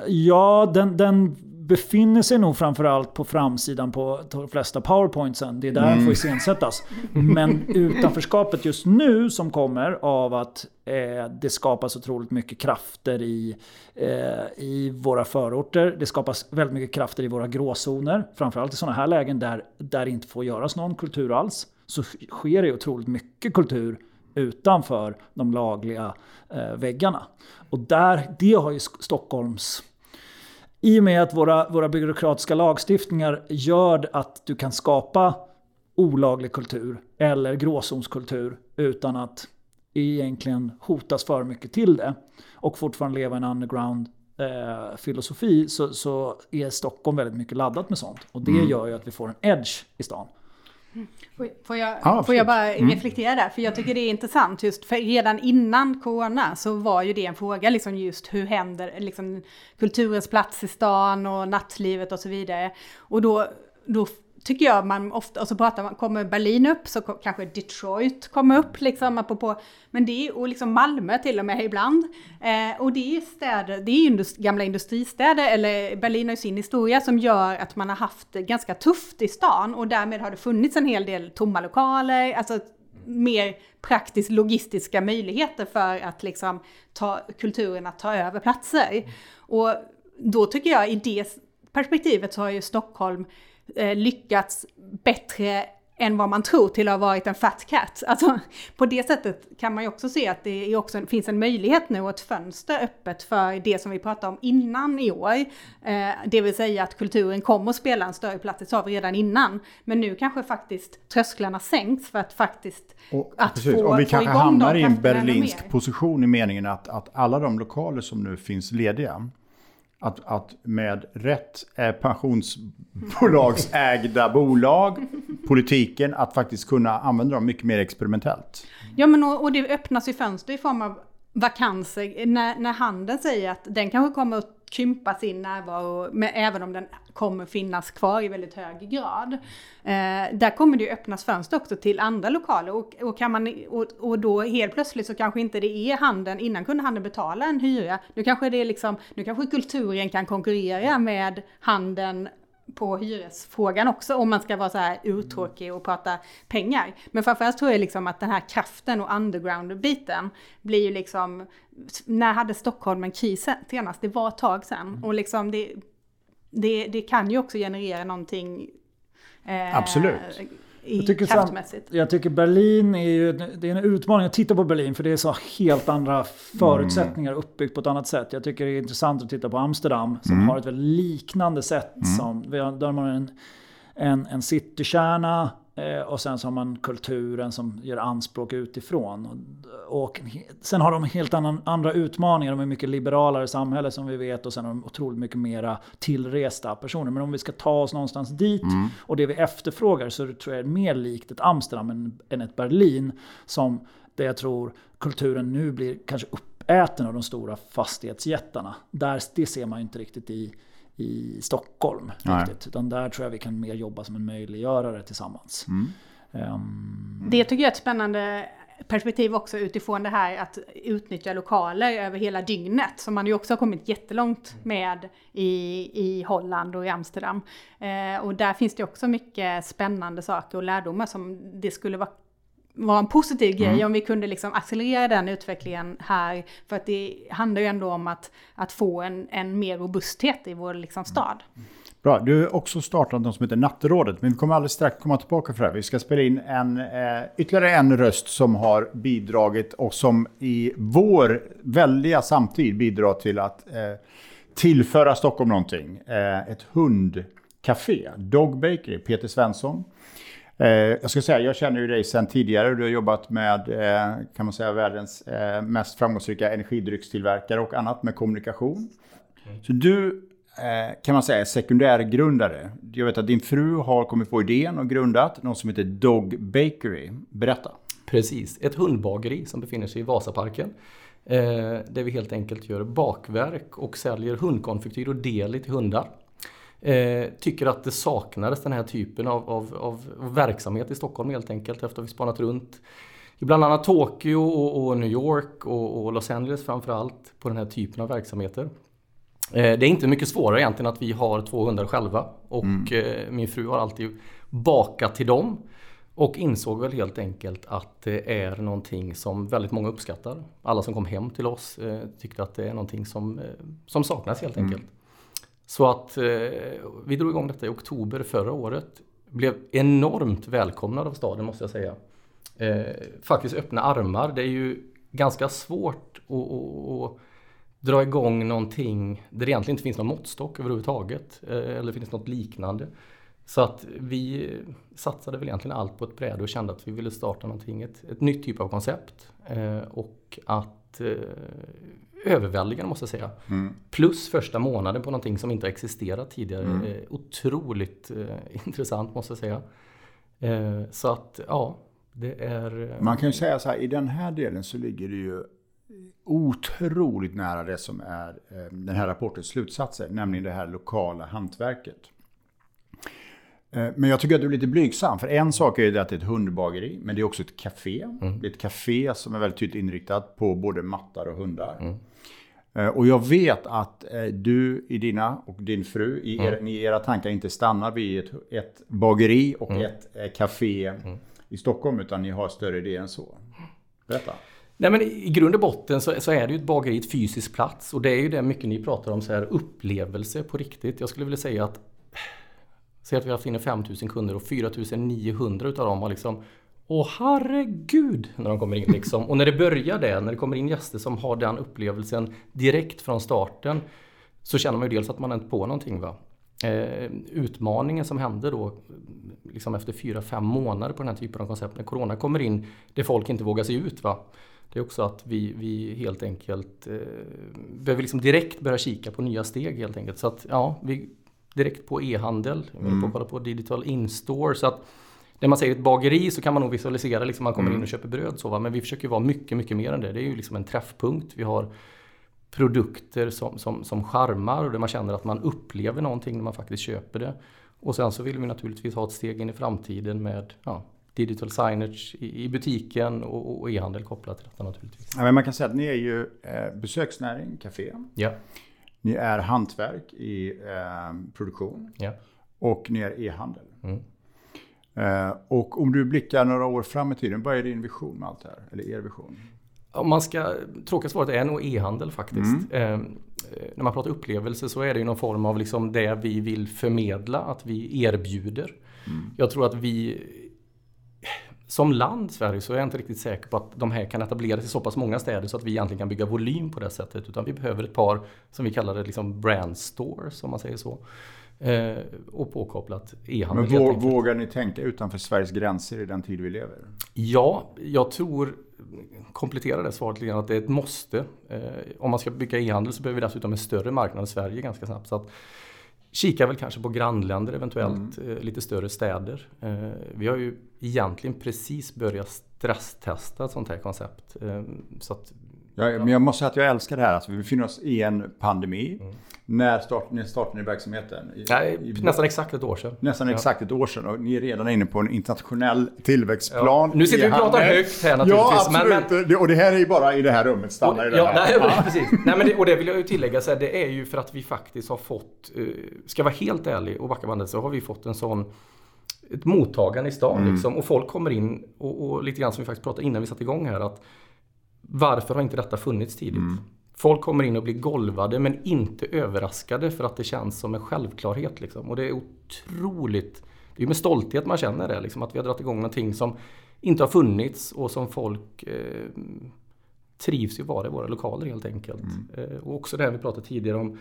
[SPEAKER 3] Ja, den, den befinner sig nog framförallt på framsidan på de flesta powerpointsen. Det är där mm. den får iscensättas. Men utanförskapet just nu som kommer av att eh, det skapas otroligt mycket krafter i, eh, i våra förorter. Det skapas väldigt mycket krafter i våra gråzoner. Framförallt i sådana här lägen där, där det inte får göras någon kultur alls. Så sker det otroligt mycket kultur utanför de lagliga eh, väggarna. Och där, det har ju Stockholms i och med att våra, våra byråkratiska lagstiftningar gör att du kan skapa olaglig kultur eller gråzonskultur utan att egentligen hotas för mycket till det och fortfarande leva en underground eh, filosofi så, så, är Stockholm väldigt mycket laddat med sånt. Och det mm. gör ju att vi får en edge i stan.
[SPEAKER 2] Får jag, ah, får jag bara mm. reflektera där? För jag tycker det är intressant just för redan innan corona så var ju det en fråga liksom just hur händer liksom kulturens plats i stan och nattlivet och så vidare. Och då, då tycker jag man ofta, och så pratar man, kommer Berlin upp så kanske Detroit kommer upp liksom apropå, men det är, och liksom Malmö till och med ibland. Eh, och det är städer, det är indust, gamla industristäder, eller Berlin har ju sin historia som gör att man har haft det ganska tufft i stan och därmed har det funnits en hel del tomma lokaler, alltså mer praktiskt logistiska möjligheter för att liksom ta kulturen att ta över platser. Och då tycker jag i det perspektivet så har ju Stockholm lyckats bättre än vad man tror till att ha varit en fat cat. Alltså, på det sättet kan man ju också se att det också finns en möjlighet nu och ett fönster öppet för det som vi pratade om innan i år. Eh, det vill säga att kulturen kommer att spela en större plats, det sa vi redan innan. Men nu kanske faktiskt trösklarna sänks för att faktiskt
[SPEAKER 1] och, att precis, få, och vi kanske hamnar i en berlinsk position i meningen att, att alla de lokaler som nu finns lediga att, att med rätt eh, pensionsbolagsägda bolag, politiken, att faktiskt kunna använda dem mycket mer experimentellt.
[SPEAKER 2] Ja, men och, och det öppnas ju fönster i form av vakanser. När, när handeln säger att den kanske kommer att krympa sin närvaro, men även om den kommer finnas kvar i väldigt hög grad. Eh, där kommer det ju öppnas fönster också till andra lokaler och, och, kan man, och, och då helt plötsligt så kanske inte det är handeln, innan kunde handeln betala en hyra. Nu kanske det är liksom, nu kanske kulturen kan konkurrera med handeln på hyresfrågan också om man ska vara så här uttråkig och prata pengar. Men framförallt tror jag liksom att den här kraften och underground-biten blir ju liksom, när hade Stockholm en kris senast? Det var ett tag sedan. Mm. Och liksom det, det, det kan ju också generera någonting
[SPEAKER 1] eh, Absolut
[SPEAKER 3] jag tycker, kraftmässigt. jag tycker Berlin är ju det är en utmaning att titta på Berlin för det är så helt andra förutsättningar uppbyggt på ett annat sätt. Jag tycker det är intressant att titta på Amsterdam som mm. har ett väldigt liknande sätt. Mm. Som, där har man en, en, en citykärna och sen så har man kulturen som gör anspråk utifrån. Och, sen har de helt annan, andra utmaningar. De är mycket liberalare samhälle som vi vet och sen har de otroligt mycket mera tillresta personer. Men om vi ska ta oss någonstans dit mm. och det vi efterfrågar så tror jag är mer likt ett Amsterdam än, än ett Berlin. Som där jag tror kulturen nu blir kanske uppäten av de stora fastighetsjättarna. Där, det ser man ju inte riktigt i i Stockholm. Riktigt. Utan där tror jag vi kan mer jobba som en möjliggörare tillsammans. Mm.
[SPEAKER 2] Um, det tycker jag är ett spännande perspektiv också utifrån det här att utnyttja lokaler över hela dygnet som man ju också har kommit jättelångt med i, i Holland och i Amsterdam. Eh, och där finns det också mycket spännande saker och lärdomar som det skulle vara vara en positiv grej mm. om vi kunde liksom accelerera den utvecklingen här. För att det handlar ju ändå om att, att få en, en mer robusthet i vår liksom stad.
[SPEAKER 1] Bra, du har också startat något som heter Natterådet, men vi kommer alldeles strax komma tillbaka för det här. Vi ska spela in en, eh, ytterligare en röst som har bidragit och som i vår väldiga samtid bidrar till att eh, tillföra Stockholm någonting. Eh, ett hundcafé, Dog Bakery, Peter Svensson. Eh, jag ska säga, jag känner ju dig sedan tidigare. Du har jobbat med, eh, kan man säga, världens eh, mest framgångsrika energidryckstillverkare och annat med kommunikation. Så du kan man säga är sekundärgrundare. Jag vet att din fru har kommit på idén och grundat något som heter Dog Bakery. Berätta.
[SPEAKER 4] Precis, ett hundbageri som befinner sig i Vasaparken. där vi helt enkelt gör bakverk och säljer hundkonfektyr och deli till hundar. Eh, tycker att det saknades den här typen av, av, av, verksamhet i Stockholm helt enkelt efter att vi spanat runt i bland annat Tokyo och, och New York och, och, Los Angeles framförallt på den här typen av verksamheter. det är inte mycket svårare egentligen att vi har två hundar själva och mm. min fru har alltid bakat till dem. Och insåg väl helt enkelt att det är någonting som väldigt många uppskattar. Alla som kom hem till oss eh, tyckte att det är någonting som, eh, som saknas helt enkelt. Mm. Så att eh, vi drog igång detta i oktober förra året. Blev enormt välkomnad av staden måste jag säga. Eh, faktiskt öppna armar. Det är ju ganska svårt att, att, att dra igång någonting där det egentligen inte finns någon måttstock överhuvudtaget. Eh, eller finns något liknande. Så att vi satsade väl egentligen allt på ett bräde och kände att vi ville starta någonting, ett, ett nytt typ av koncept. Eh, och att eh, överväldigande måste jag säga. Mm. Plus första månaden på någonting som inte existerat tidigare. Mm. Eh, otroligt eh, (laughs) intressant måste jag säga. Eh, så att ja, det är...
[SPEAKER 1] Man kan ju säga så här, i den här delen så ligger det ju otroligt nära det som är eh, den här rapportens slutsatser, nämligen det här lokala hantverket. Eh, men jag tycker att du är lite blygsam. För en sak är ju att det är ett hundbageri, men det är också ett café. Mm. Det är ett café som är väldigt tydligt inriktat på både mattar och hundar. Mm. Eh, och jag vet att eh, du i dina och din fru, i, er, mm. i era tankar inte stannar vid ett, ett bageri och mm. ett café mm. i Stockholm, utan ni har större idéer än så. Berätta.
[SPEAKER 4] Nej men i grund och botten så, så, är det ju ett bageri, ett fysisk plats. Och det är ju det mycket ni pratar om, så här upplevelse på riktigt. Jag skulle vilja säga att Säg att vi har haft inne 5000 kunder och 4900 utav dem har liksom Åh herregud! När de kommer in liksom. Och när det börjar det, när det kommer in gäster som har den upplevelsen direkt från starten så känner man ju dels att man inte på någonting. Va? Eh, utmaningen som hände då liksom efter 4-5 månader på den här typen av koncept när Corona kommer in där folk inte vågar sig ut. Va? Det är också att vi, vi helt enkelt eh, behöver liksom direkt börja kika på nya steg helt enkelt. Så att ja, vi direkt på e-handel. Vi mm. på att kolla på digital in-store. Så att när man säger ett bageri så kan man nog visualisera liksom man kommer mm. in och köper bröd. Så, va? Men vi försöker vara mycket, mycket mer än det. Det är ju liksom en träffpunkt. Vi har produkter som, som, som charmar och där man känner att man upplever någonting när man faktiskt köper det. Och sen så vill vi naturligtvis ha ett steg in i framtiden med ja, digital signage i, i butiken och, och e-handel kopplat till detta naturligtvis.
[SPEAKER 1] Ja, men man kan säga att ni är ju eh, besöksnäring, café.
[SPEAKER 4] Ja.
[SPEAKER 1] Ni är hantverk i eh, produktion.
[SPEAKER 4] Ja.
[SPEAKER 1] Och ni är e-handel. Mm. Eh, och om du blickar några år fram i tiden, vad är din vision med allt det här? Eller er vision?
[SPEAKER 4] Om man ska, tråkiga svaret är nog e-handel faktiskt. Mm. Eh, när man pratar upplevelse så är det ju någon form av liksom det vi vill förmedla, att vi erbjuder. Mm. Jag tror att vi som land Sverige så är jag inte riktigt säker på att de här kan etableras i så pass många städer så att vi egentligen kan bygga volym på det sättet. Utan vi behöver ett par, som vi kallar det, liksom brand stores om man säger så. Eh, och påkopplat e-handel.
[SPEAKER 1] Men våg, vågar ni tänka utanför Sveriges gränser i den tid vi lever?
[SPEAKER 4] Ja, jag tror, komplettera det svaret lite grann, att det är ett måste. Eh, om man ska bygga e-handel så behöver vi dessutom en större marknad än Sverige ganska snabbt. Så att, Kika väl kanske på grannländer, eventuellt mm. Eh, lite större städer. Eh, vi har ju egentligen precis börjat stresstesta ett sånt här koncept. Så att,
[SPEAKER 1] ja, men jag måste säga att jag älskar det här. Alltså, vi befinner oss i en pandemi. Mm. När, start, när startade ni verksamheten?
[SPEAKER 4] I, ja, i, nästan exakt ett år sedan.
[SPEAKER 1] Nästan ja. exakt ett år sedan och ni är redan inne på en internationell tillväxtplan.
[SPEAKER 4] Ja. Nu sitter vi och pratar högt här naturligtvis.
[SPEAKER 1] Ja, absolut. Men, och det här är ju bara i det här rummet. Stanna i det
[SPEAKER 4] ja,
[SPEAKER 1] här.
[SPEAKER 4] Nej, (laughs) precis. nej, men det, och det vill jag ju tillägga, så här, det är ju för att vi faktiskt har fått, uh, ska vara helt ärlig och backa bandet, så har vi fått en sån ett mottagande i stan. Mm. Liksom, och folk kommer in och, och, lite grann som vi faktiskt pratade innan vi satte igång här. att Varför har inte detta funnits tidigt? Mm. Folk kommer in och blir golvade men inte överraskade för att det känns som en självklarhet. Liksom. Och det är otroligt, det är med stolthet man känner det. Liksom, att vi har dragit igång någonting som inte har funnits och som folk eh, trivs i att vara i våra lokaler helt enkelt. Mm. Eh, och också det här vi pratade tidigare om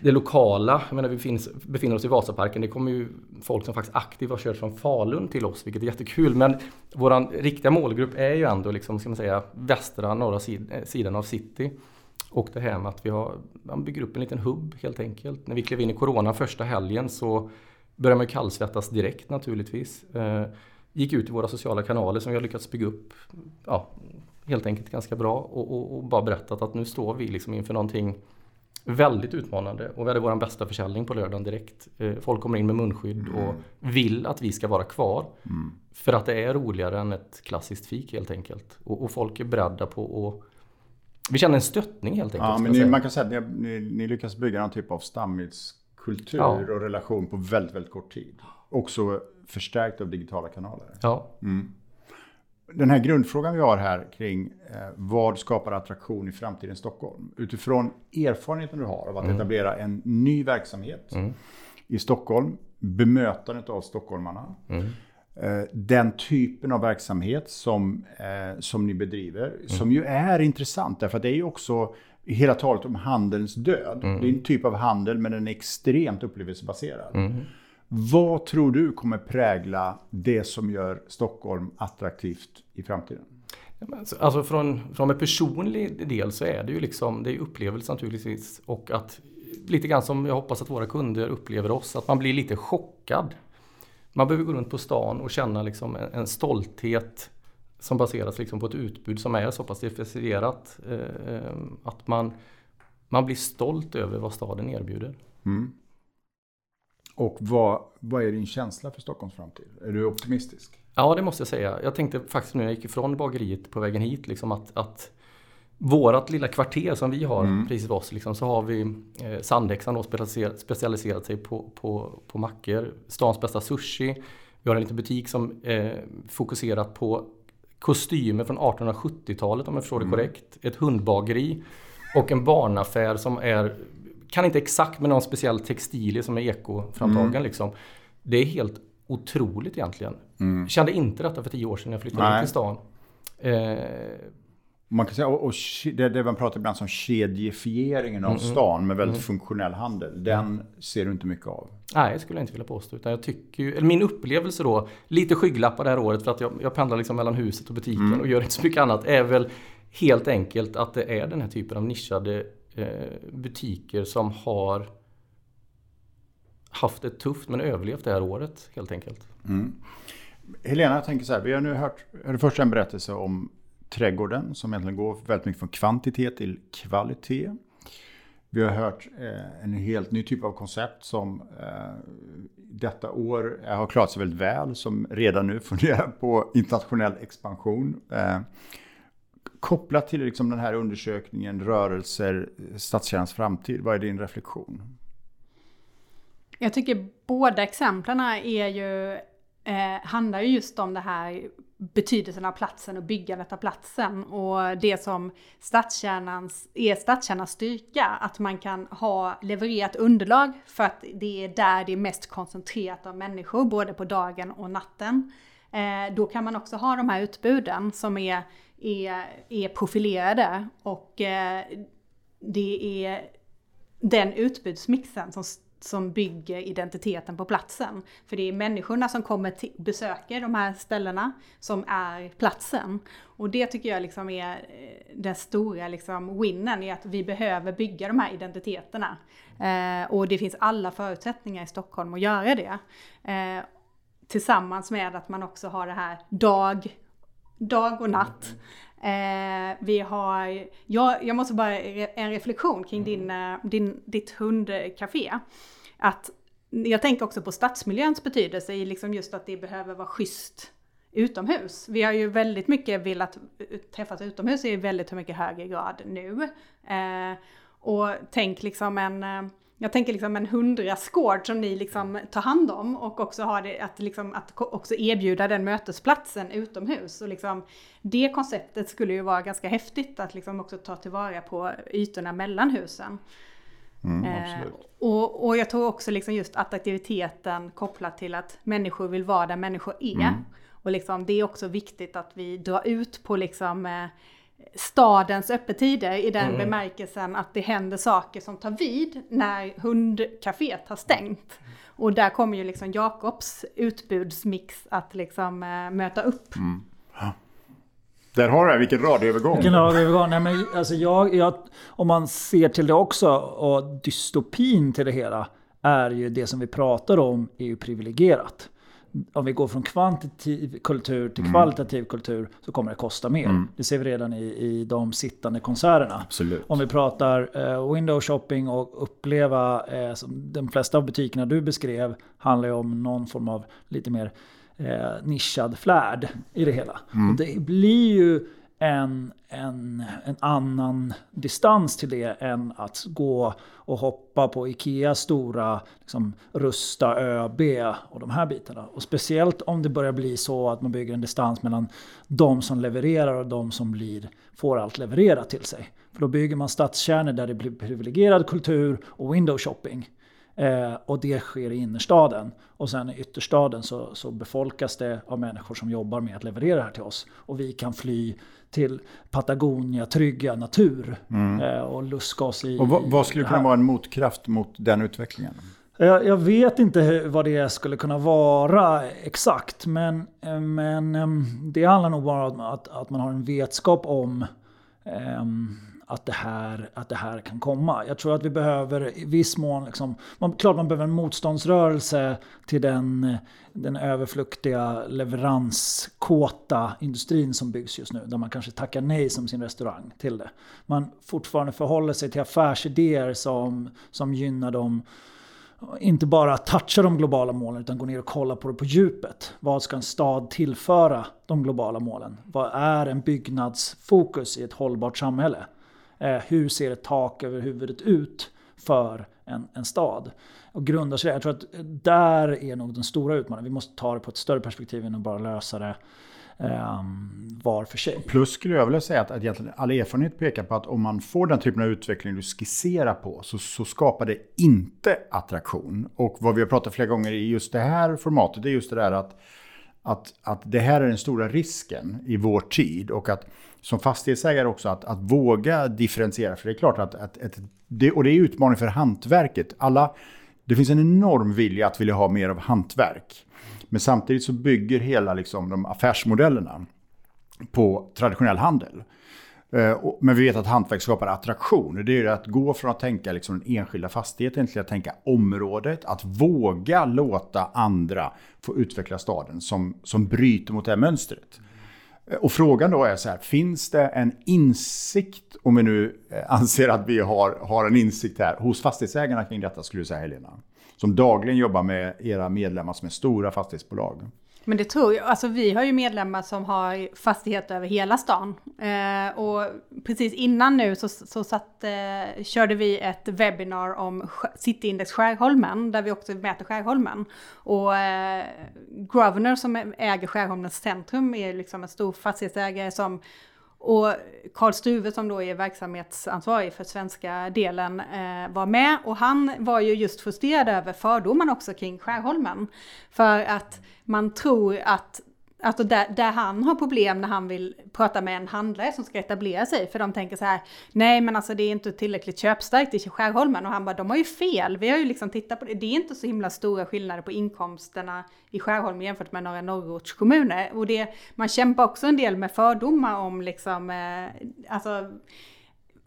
[SPEAKER 4] det lokala, jag menar vi finns, befinner oss i Vasaparken, det kommer ju folk som faktiskt aktivt har kört från Falun till oss, vilket är jättekul. Men vår riktiga målgrupp är ju ändå liksom, ska man säga, västra, norra sid, eh, sidan av city. Och det här med att vi har, man bygger upp en liten hubb helt enkelt. När vi klev in i Corona första helgen så började man ju kallsvettas direkt naturligtvis. Eh, gick ut i våra sociala kanaler som vi har lyckats bygga upp, ja, helt enkelt ganska bra och, och, och bara berättat att nu står vi liksom inför någonting Väldigt utmanande och vi hade vår bästa försäljning på lördagen direkt. Eh, folk kommer in med munskydd mm. och vill att vi ska vara kvar. Mm. För att det är roligare än ett klassiskt fik helt enkelt. Och, och folk är beredda på att vi känner en stöttning helt enkelt.
[SPEAKER 1] Ja, men ni, man kan säga att ni, ni, ni lyckas bygga någon typ av stammiskultur ja. och relation på väldigt, väldigt kort tid. Också förstärkt av digitala kanaler.
[SPEAKER 4] Ja.
[SPEAKER 1] Mm. Den här grundfrågan vi har här kring eh, vad skapar attraktion i framtidens Stockholm? Utifrån erfarenheten du har av att mm. etablera en ny verksamhet mm. i Stockholm, bemötandet av stockholmarna. Mm. Eh, den typen av verksamhet som, eh, som ni bedriver, mm. som ju är intressant därför att det är ju också hela talet om handelns död. Mm. Det är en typ av handel men den är extremt upplevelsebaserad. Vad tror du kommer prägla det som gör Stockholm attraktivt i framtiden?
[SPEAKER 4] Alltså från, från en personlig del så är det ju liksom, det är upplevelse naturligtvis och att lite grann som jag hoppas att våra kunder upplever oss, att man blir lite chockad. Man behöver gå runt på stan och känna liksom en, en stolthet som baseras liksom på ett utbud som är så pass differentierat eh, eh, att man, man blir stolt över vad staden erbjuder. Mm.
[SPEAKER 1] Och vad, vad är din känsla för Stockholms framtid? Är du optimistisk?
[SPEAKER 4] Ja, det måste jag säga. Jag tänkte faktiskt nu när jag gick ifrån bageriet på vägen hit liksom att, att vårat lilla kvarter som vi har mm. precis vid oss, liksom, så har vi eh, Sandhäxan då specialiserat, specialiserat sig på, på, på mackor. Stans bästa sushi. Vi har en liten butik som eh, fokuserat på kostymer från 1870-talet om jag förstår det mm. korrekt. Ett hundbageri och en barnaffär som är kan inte exakt med någon speciell textilie som är ekoframtagen mm. liksom. Det är helt otroligt egentligen. Mm. Kände inte detta för tio år sedan när jag flyttade Nej. till stan. Eh,
[SPEAKER 1] man kan säga, och, och det, det man pratar ibland som kedjefieringen av mm, stan med väldigt mm. funktionell handel. Den ser du inte mycket av.
[SPEAKER 4] Nej, det skulle jag inte vilja påstå. Utan jag tycker ju, eller min upplevelse då, lite skygglappar det här året för att jag, jag pendlar liksom mellan huset och butiken mm. och gör inte så mycket annat. Är väl helt enkelt att det är den här typen av nischade Eh, butiker som har haft det tufft men överlevt det här året helt enkelt. Mm.
[SPEAKER 1] Helena, jag tänker så här. Vi har nu hört, hört först en berättelse om trädgården som egentligen går väldigt mycket från kvantitet till kvalitet. Vi har hört eh, en helt ny typ av koncept som eh, detta år har klarat sig väldigt väl, som redan nu funderar på internationell expansion. Eh, kopplat till liksom den här undersökningen, rörelser, stadskärnans framtid, vad är din reflektion?
[SPEAKER 2] Jag tycker båda exemplen är ju, eh, handlar ju just om det här betydelsen av platsen och byggandet av platsen. Och det som stadskärnans, är stadskärnans styrka, att man kan ha levererat underlag för att det är där det är mest koncentrerat av människor, både på dagen och natten. Eh, då kan man också ha de här utbuden som är är, är profilerade och eh, det är den utbudsmixen som, som bygger identiteten på platsen. För det är människorna som kommer till, besöker de här ställena som är platsen. Och det tycker jag liksom är eh, den stora liksom winnen i att vi behöver bygga de här identiteterna. Eh, och det finns alla förutsättningar i Stockholm att göra det. Eh, tillsammans med att man också har det här dag dag och natt. Eh, vi har, jag, jag måste bara en reflektion kring din, mm. eh, din, ditt hundcafé. Att jag tänker också på stadsmiljöns betydelse i liksom just att det behöver vara schysst utomhus. Vi har ju väldigt mycket velat träffas utomhus i väldigt mycket högre grad nu. Eh, och tänk liksom en eh, jag tänker liksom en hundraskård som ni liksom tar hand om och också har det att, liksom, att också erbjuda den mötesplatsen utomhus. Och liksom, det konceptet skulle ju vara ganska häftigt att liksom också ta tillvara på ytorna mellan husen. Mm, eh, och, och jag tror också liksom just attraktiviteten kopplat till att människor vill vara där människor är. Mm. Och liksom, det är också viktigt att vi drar ut på liksom, eh, stadens öppettider i den mm. bemärkelsen att det händer saker som tar vid när hundcaféet har stängt. Och där kommer ju liksom Jakobs utbudsmix att liksom äh, möta upp. Mm.
[SPEAKER 1] Där har du det, vilken radioövergång.
[SPEAKER 3] Vilken radioövergång. Nej, men alltså jag, jag, om man ser till det också och dystopin till det hela är ju det som vi pratar om är ju privilegierat om vi går från kvantitativ kultur till mm. kvalitativ kultur så kommer det kosta mer. Mm. Det ser vi redan i, i de sittande konserterna.
[SPEAKER 1] Absolut.
[SPEAKER 3] Om vi pratar eh, window shopping och uppleva, eh, som de flesta av butikerna du beskrev handlar ju om någon form av lite mer eh, nischad flärd i det hela. Mm. Det blir ju en, en, en annan distans till det än att gå och hoppa på Ikeas stora liksom, rusta ÖB och de här bitarna. Och speciellt om det börjar bli så att man bygger en distans mellan de som levererar och de som blir, får allt levererat till sig. För då bygger man stadskärnor där det blir privilegierad kultur och window shopping. Eh, och det sker i innerstaden. Och sen i ytterstaden så, så befolkas det av människor som jobbar med att leverera det här till oss. Och vi kan fly till Patagonia, trygga natur mm. eh, och luska oss i...
[SPEAKER 1] Och vad, vad skulle kunna vara en motkraft mot den utvecklingen?
[SPEAKER 3] Jag, jag vet inte vad det skulle kunna vara exakt. Men, eh, men ehm, det handlar nog bara om att, att man har en vetskap om um, att det, här, att det här kan komma. Jag tror att vi behöver i viss mån, liksom, man, klart man behöver en motståndsrörelse till den, den överfluktiga leveranskåta industrin som byggs just nu. Där man kanske tackar nej som sin restaurang till det. Man fortfarande förhåller sig till affärsidéer som, som gynnar dem inte bara toucha de globala målen utan gå ner och kolla på det på djupet. Vad ska en stad tillföra de globala målen? Vad är en byggnadsfokus i ett hållbart samhälle? Eh, hur ser ett tak över huvudet ut för en, en stad? Och grundar sig Jag tror att där är nog den stora utmaningen. Vi måste ta det på ett större perspektiv än att bara lösa det um, var för sig.
[SPEAKER 1] Plus skulle jag vilja säga att, att egentligen all erfarenhet pekar på att om man får den typen av utveckling du skisserar på så, så skapar det inte attraktion. Och vad vi har pratat flera gånger i just det här formatet är just det där att, att, att det här är den stora risken i vår tid och att som fastighetsägare också att, att våga differentiera. För det är klart att, att, att det, och det är utmaning för hantverket. Alla, det finns en enorm vilja att vilja ha mer av hantverk. Men samtidigt så bygger hela liksom, de affärsmodellerna på traditionell handel. Eh, men vi vet att hantverk skapar attraktion. Det är att gå från att tänka liksom den enskilda fastigheten till att tänka området. Att våga låta andra få utveckla staden som, som bryter mot det här mönstret. Eh, och frågan då är så här, finns det en insikt, om vi nu eh, anser att vi har, har en insikt här, hos fastighetsägarna kring detta skulle du säga Helena? Som dagligen jobbar med era medlemmar som är stora fastighetsbolag.
[SPEAKER 2] Men det tror jag. Alltså vi har ju medlemmar som har fastigheter över hela stan. Eh, och precis innan nu så, så satt, eh, körde vi ett webbinar om Cityindex Skärholmen, där vi också mäter Skärholmen. Och eh, Grosvenor som äger Skärholmens centrum är liksom en stor fastighetsägare som och Karl Struve som då är verksamhetsansvarig för svenska delen eh, var med och han var ju just frustrerad över fördomarna också kring Skärholmen. För att man tror att Alltså där, där, han har problem när han vill prata med en handlare som ska etablera sig. För de tänker så här, nej men alltså det är inte tillräckligt köpstarkt i Skärholmen. Och han bara, de har ju fel. Vi har ju liksom tittat på det. Det är inte så himla stora skillnader på inkomsterna i Skärholmen jämfört med några norrortskommuner. Och det, man kämpar också en del med fördomar om liksom, eh, alltså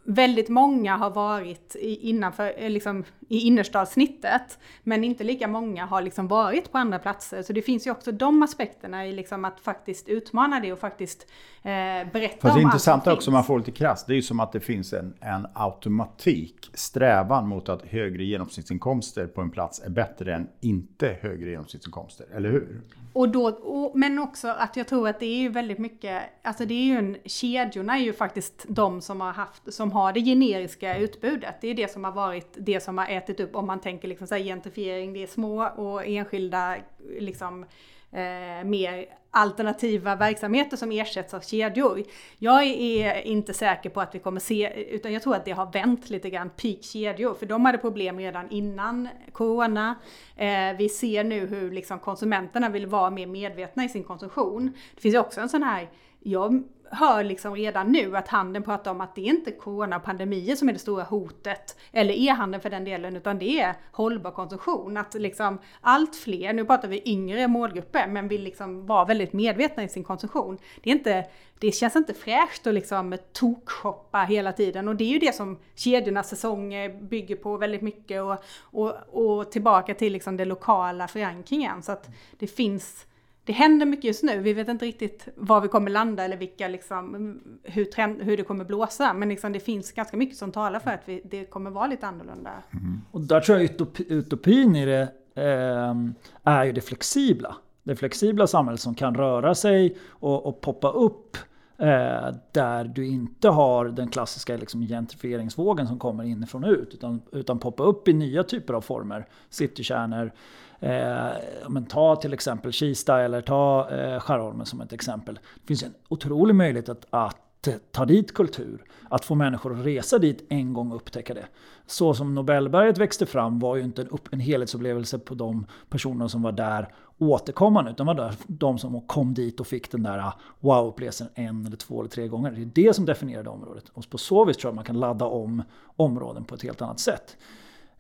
[SPEAKER 2] väldigt många har varit innanför, eh, liksom, i innerstadssnittet, men inte lika många har liksom varit på andra platser. Så det finns ju också de aspekterna i liksom att faktiskt utmana det och faktiskt eh, berätta
[SPEAKER 1] Fast om det intressanta också, om man får lite krasst, det är ju som att det finns en, en automatik, strävan mot att högre genomsnittsinkomster på en plats är bättre än inte högre genomsnittsinkomster, eller hur?
[SPEAKER 2] Och då, och, men också att jag tror att det är ju väldigt mycket, alltså det är ju en, kedjorna är ju faktiskt de som har haft, som har det generiska utbudet. Det är det som har varit det som har ätit upp, om man tänker liksom så här gentrifiering, det är små och enskilda liksom eh, mer alternativa verksamheter som ersätts av kedjor. Jag är inte säker på att vi kommer se, utan jag tror att det har vänt lite grann, peak kedjor, för de hade problem redan innan corona. Eh, vi ser nu hur liksom konsumenterna vill vara mer medvetna i sin konsumtion. Det finns ju också en sån här, jag hör liksom redan nu att handeln pratar om att det är inte corona och pandemier som är det stora hotet, eller e-handeln för den delen, utan det är hållbar konsumtion. Att liksom allt fler, nu pratar vi yngre målgrupper, men vill liksom vara väldigt medvetna i sin konsumtion. Det, är inte, det känns inte fräscht att liksom tokshoppa hela tiden och det är ju det som kedjornas säsonger bygger på väldigt mycket och, och, och tillbaka till liksom den lokala förankringen. Så att det finns det händer mycket just nu. Vi vet inte riktigt var vi kommer landa eller vilka, liksom, hur, trend, hur det kommer blåsa. Men liksom, det finns ganska mycket som talar för att vi, det kommer vara lite annorlunda.
[SPEAKER 3] Mm. Och där tror jag utopi, utopin i det eh, är ju det flexibla. Det flexibla samhället som kan röra sig och, och poppa upp Eh, där du inte har den klassiska liksom, gentrifieringsvågen som kommer inifrån och ut. Utan, utan poppa upp i nya typer av former. Citykärnor. Eh, men ta till exempel Kista eller ta eh, Skärholmen som ett exempel. Det finns en otrolig möjlighet att, att eh, ta dit kultur. Att få människor att resa dit en gång och upptäcka det. Så som Nobelberget växte fram var ju inte en, upp, en helhetsupplevelse på de personer som var där återkommande. Utan var där, de som kom dit och fick den där eh, wow-upplevelsen en eller två eller tre gånger. Det är det som definierade området. Och på så vis tror jag man kan ladda om områden på ett helt annat sätt.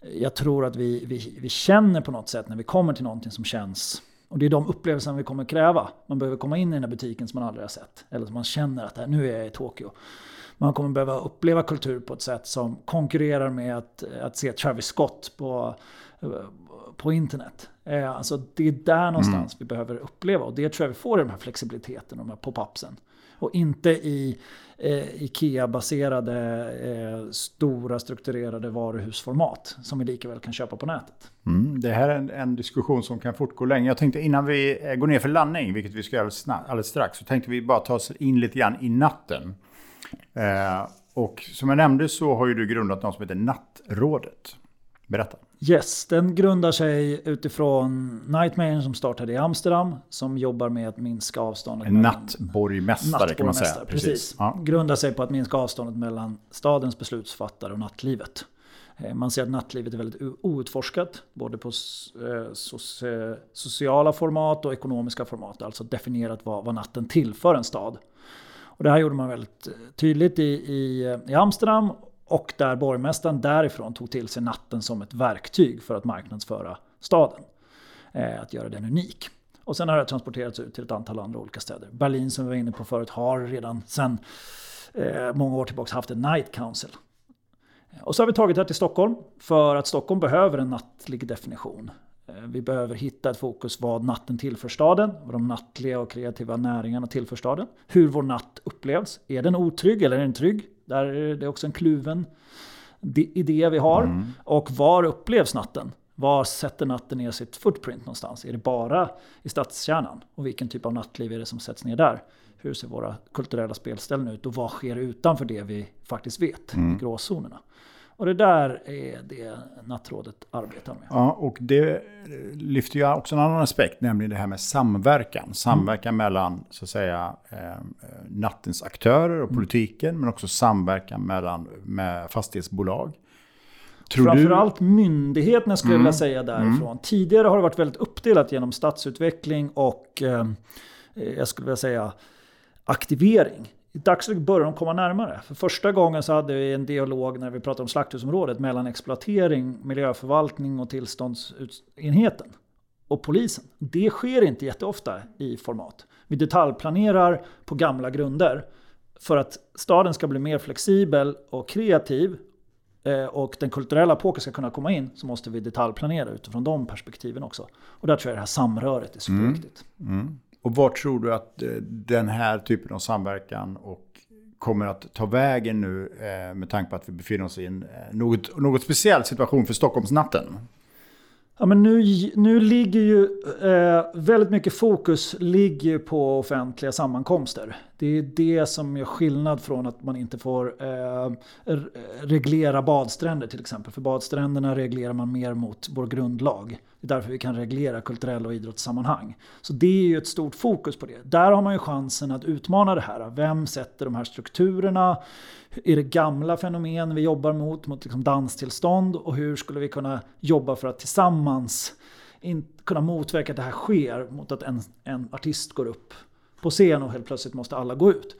[SPEAKER 3] Jag tror att vi, vi, vi känner på något sätt när vi kommer till någonting som känns och det är de upplevelserna vi kommer kräva. Man behöver komma in i den här butiken som man aldrig har sett. Eller som man känner att nu är jag i Tokyo. Man kommer behöva uppleva kultur på ett sätt som konkurrerar med att, att se Travis Scott på, på internet. Eh, alltså det är där någonstans mm. vi behöver uppleva. Och det tror jag vi får i den här flexibiliteten och de här pop-upsen. Och inte i eh, IKEA-baserade eh, stora strukturerade varuhusformat som vi lika väl kan köpa på nätet.
[SPEAKER 1] Mm, det här är en, en, diskussion som kan fortgå länge. Jag tänkte innan vi eh, går ner för landning, vilket vi ska göra alldeles strax, så tänkte vi bara ta oss in lite grann i natten. Eh, och som jag nämnde så har ju du grundat något som heter Nattrådet. Berätta.
[SPEAKER 3] Yes, den grundar sig utifrån Nightmare som startade i Amsterdam som jobbar med att minska avståndet.
[SPEAKER 1] En nattborgmästare kan man säga.
[SPEAKER 3] Precis. precis. Ja. Grundar sig på att minska avståndet mellan stadens beslutsfattare och nattlivet. Eh, man ser att nattlivet är väldigt outforskat, både på eh, sociala format och ekonomiska format. Alltså definierat vad, vad natten tillför en stad. Och det här gjorde man väldigt eh, tydligt i, i, i Amsterdam och där borgmästaren därifrån tog till sig natten som ett verktyg för att marknadsföra staden. Eh, att göra den unik. Och sen har det transporterats ut till ett antal andra olika städer. Berlin som vi var inne på förut har redan sedan eh, många år tillbaka haft en Night Council. Eh, och så har vi tagit det här till Stockholm för att Stockholm behöver en nattlig definition. Vi behöver hitta ett fokus vad natten tillför staden, vad de nattliga och kreativa näringarna tillför staden. Hur vår natt upplevs. Är den otrygg eller är den trygg? Där är det också en kluven idé vi har. Mm. Och var upplevs natten? Var sätter natten ner sitt footprint någonstans? Är det bara i stadskärnan? Och vilken typ av nattliv är det som sätts ner där? Hur ser våra kulturella spelställen ut? Och vad sker utanför det vi faktiskt vet? Mm. Gråzonerna. Och det där är det Nattrådet arbetar med.
[SPEAKER 1] Ja, och det lyfter ju också en annan aspekt, nämligen det här med samverkan. Samverkan mm. mellan så att säga eh, nattens aktörer och mm. politiken, mm. men också samverkan mellan med fastighetsbolag.
[SPEAKER 3] Tror Framförallt du... myndigheterna skulle mm. jag vilja säga därifrån. Mm. Tidigare har det varit väldigt uppdelat genom stadsutveckling och eh, jag skulle vilja säga aktivering. I dagsläget börjar de komma närmare. För första gången så hade vi en dialog när vi pratade om slakthusområdet mellan exploatering, miljöförvaltning och tillståndsenheten och polisen. Det sker inte jätteofta i format. Vi detaljplanerar på gamla grunder. För att staden ska bli mer flexibel och kreativ eh, och den kulturella epoken ska kunna komma in så måste vi detaljplanera utifrån de perspektiven också. Och där tror jag det här samröret är superviktigt.
[SPEAKER 1] Mm. Mm. Och var tror du att eh, den här typen av samverkan och kommer att ta vägen nu eh, med tanke på att vi befinner oss i en eh, något, något speciell situation för Stockholmsnatten?
[SPEAKER 3] Ja, men nu, nu ligger ju eh, väldigt mycket fokus ligger på offentliga sammankomster. Det är det som gör skillnad från att man inte får eh, reglera badstränder till exempel. För badstränderna reglerar man mer mot vår grundlag. Det är därför vi kan reglera kulturella och idrottssammanhang. Så det är ju ett stort fokus på det. Där har man ju chansen att utmana det här. Vem sätter de här strukturerna? Är det gamla fenomen vi jobbar mot, mot liksom danstillstånd? Och hur skulle vi kunna jobba för att tillsammans in, kunna motverka att det här sker mot att en, en artist går upp på scen och helt plötsligt måste alla gå ut.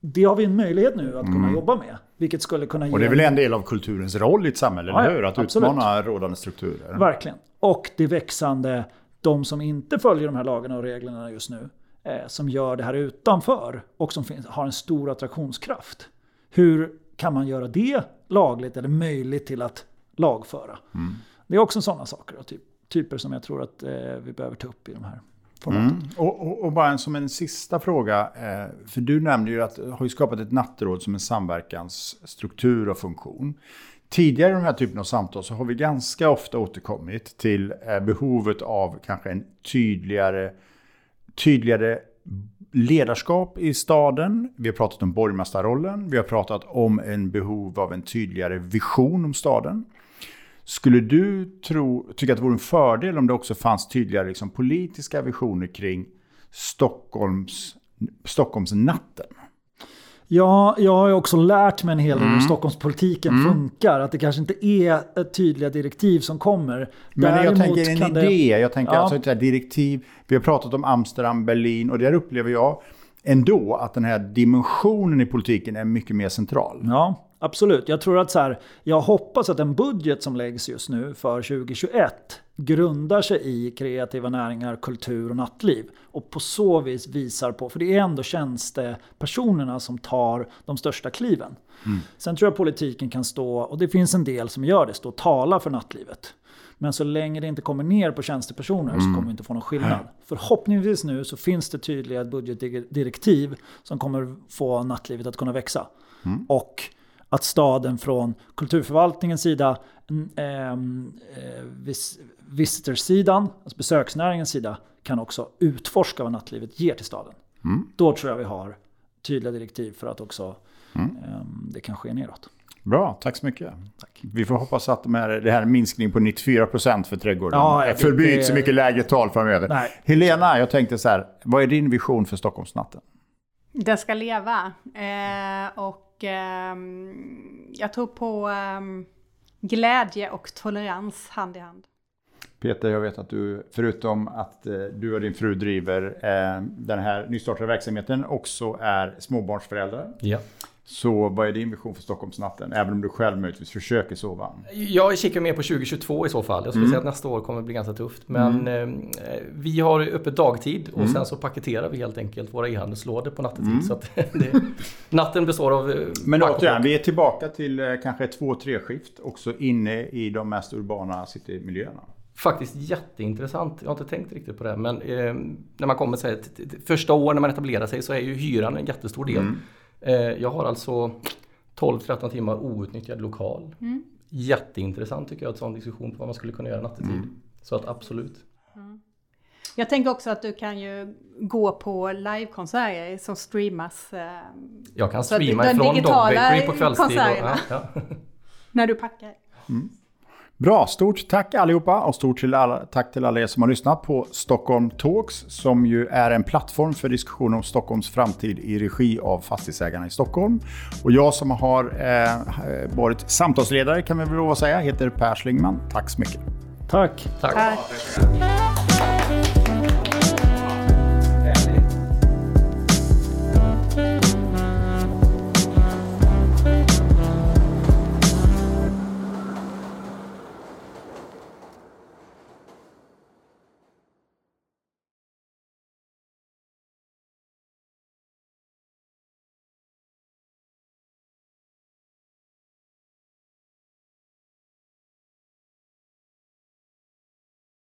[SPEAKER 3] Det har vi en möjlighet nu att kunna mm. jobba med. Vilket skulle kunna
[SPEAKER 1] ge... Och det är väl en del av kulturens roll i ett samhälle, ja, eller hur? Att absolut. utmana rådande strukturer.
[SPEAKER 3] Verkligen. Och det växande, de som inte följer de här lagarna och reglerna just nu, eh, som gör det här utanför och som finns, har en stor attraktionskraft. Hur kan man göra det lagligt eller möjligt till att lagföra? Mm. Det är också sådana saker, typ, typer som jag tror att eh, vi behöver ta upp i de här
[SPEAKER 1] Mm. Och, och, och, bara en, som en sista fråga, eh, för du nämnde ju att har skapat ett nattråd som en samverkansstruktur och funktion. Tidigare i den här typen av samtal så har vi ganska ofta återkommit till eh, behovet av kanske en tydligare, tydligare ledarskap i staden. Vi har pratat om borgmästarrollen. Vi har pratat om en behov av en tydligare vision om staden. Skulle du tro, tycka att det vore en fördel om det också fanns tydligare liksom, politiska visioner kring Stockholms, Stockholmsnatten?
[SPEAKER 3] Ja, jag har ju också lärt mig en hel del mm. hur Stockholmspolitiken mm. funkar. Att det kanske inte är tydliga direktiv som kommer.
[SPEAKER 1] Men Däremot jag tänker en idé. Jag tänker ja. alltså ett direktiv. Vi har pratat om Amsterdam, Berlin och där upplever jag ändå att den här dimensionen i politiken är mycket mer central.
[SPEAKER 3] Ja, absolut. Jag tror att så här, jag hoppas att den budget som läggs just nu för 2021 grundar sig i kreativa näringar, kultur och nattliv. Och på så vis visar på, för det är ändå tjänstepersonerna som tar de största kliven. Mm. Sen tror jag politiken kan stå, och det finns en del som gör det, stå och tala för nattlivet. Men så länge det inte kommer ner på tjänstepersoner mm. så kommer vi inte få någon skillnad. Förhoppningsvis nu så finns det tydliga budgetdirektiv som kommer få nattlivet att kunna växa. Mm. Och att staden från kulturförvaltningens sida, eh, vis, visitorsidan, alltså besöksnäringens sida, kan också utforska vad nattlivet ger till staden. Mm. Då tror jag vi har tydliga direktiv för att också mm. eh, det kan ske neråt.
[SPEAKER 1] Bra, tack så mycket. Tack. Vi får hoppas att de här, det här minskning på 94% för trädgården ja, är förbi så mycket lägre tal framöver. Nej. Helena, jag tänkte så här, vad är din vision för Stockholmsnatten?
[SPEAKER 2] Den ska leva. Eh, och eh, jag tror på eh, glädje och tolerans hand i hand.
[SPEAKER 1] Peter, jag vet att du, förutom att eh, du och din fru driver eh, den här nystartade verksamheten, också är småbarnsföräldrar.
[SPEAKER 4] Ja.
[SPEAKER 1] Så vad är din vision för Stockholmsnatten? Även om du själv möjligtvis försöker sova?
[SPEAKER 4] Jag kikar mer på 2022 i så fall. Jag skulle mm. säga att nästa år kommer bli ganska tufft. Men mm. eh, vi har öppet dagtid och mm. sen så paketerar vi helt enkelt våra e-handelslådor på nattetid. Mm. Så att (laughs) det, natten består av... Eh,
[SPEAKER 1] Men återigen, vi är tillbaka till eh, kanske två, tre skift också inne i de mest urbana citymiljöerna.
[SPEAKER 4] Faktiskt jätteintressant. Jag har inte tänkt riktigt på det. Men eh, när man kommer sig första år när man etablerar sig så är ju hyran en jättestor del. Eh, jag har alltså 12-13 timmar outnyttjad lokal. Mm. Jätteintressant tycker jag, en sån diskussion på vad man skulle kunna göra nattetid. Mm. Så att absolut. Mm.
[SPEAKER 2] Jag tänker också att du kan ju gå på livekonserter som streamas. Eh,
[SPEAKER 4] jag kan streama ifrån Dog Bakery på kvällstid. Och, ja, ja.
[SPEAKER 2] När du packar.
[SPEAKER 1] Mm. Bra, stort tack allihopa och stort till alla, tack till alla er som har lyssnat på Stockholm Talks som ju är en plattform för diskussion om Stockholms framtid i regi av Fastighetsägarna i Stockholm. Och jag som har eh, varit samtalsledare kan vi väl lov att säga heter Per Slingman. Tack så mycket.
[SPEAKER 3] Tack.
[SPEAKER 4] Tack. tack.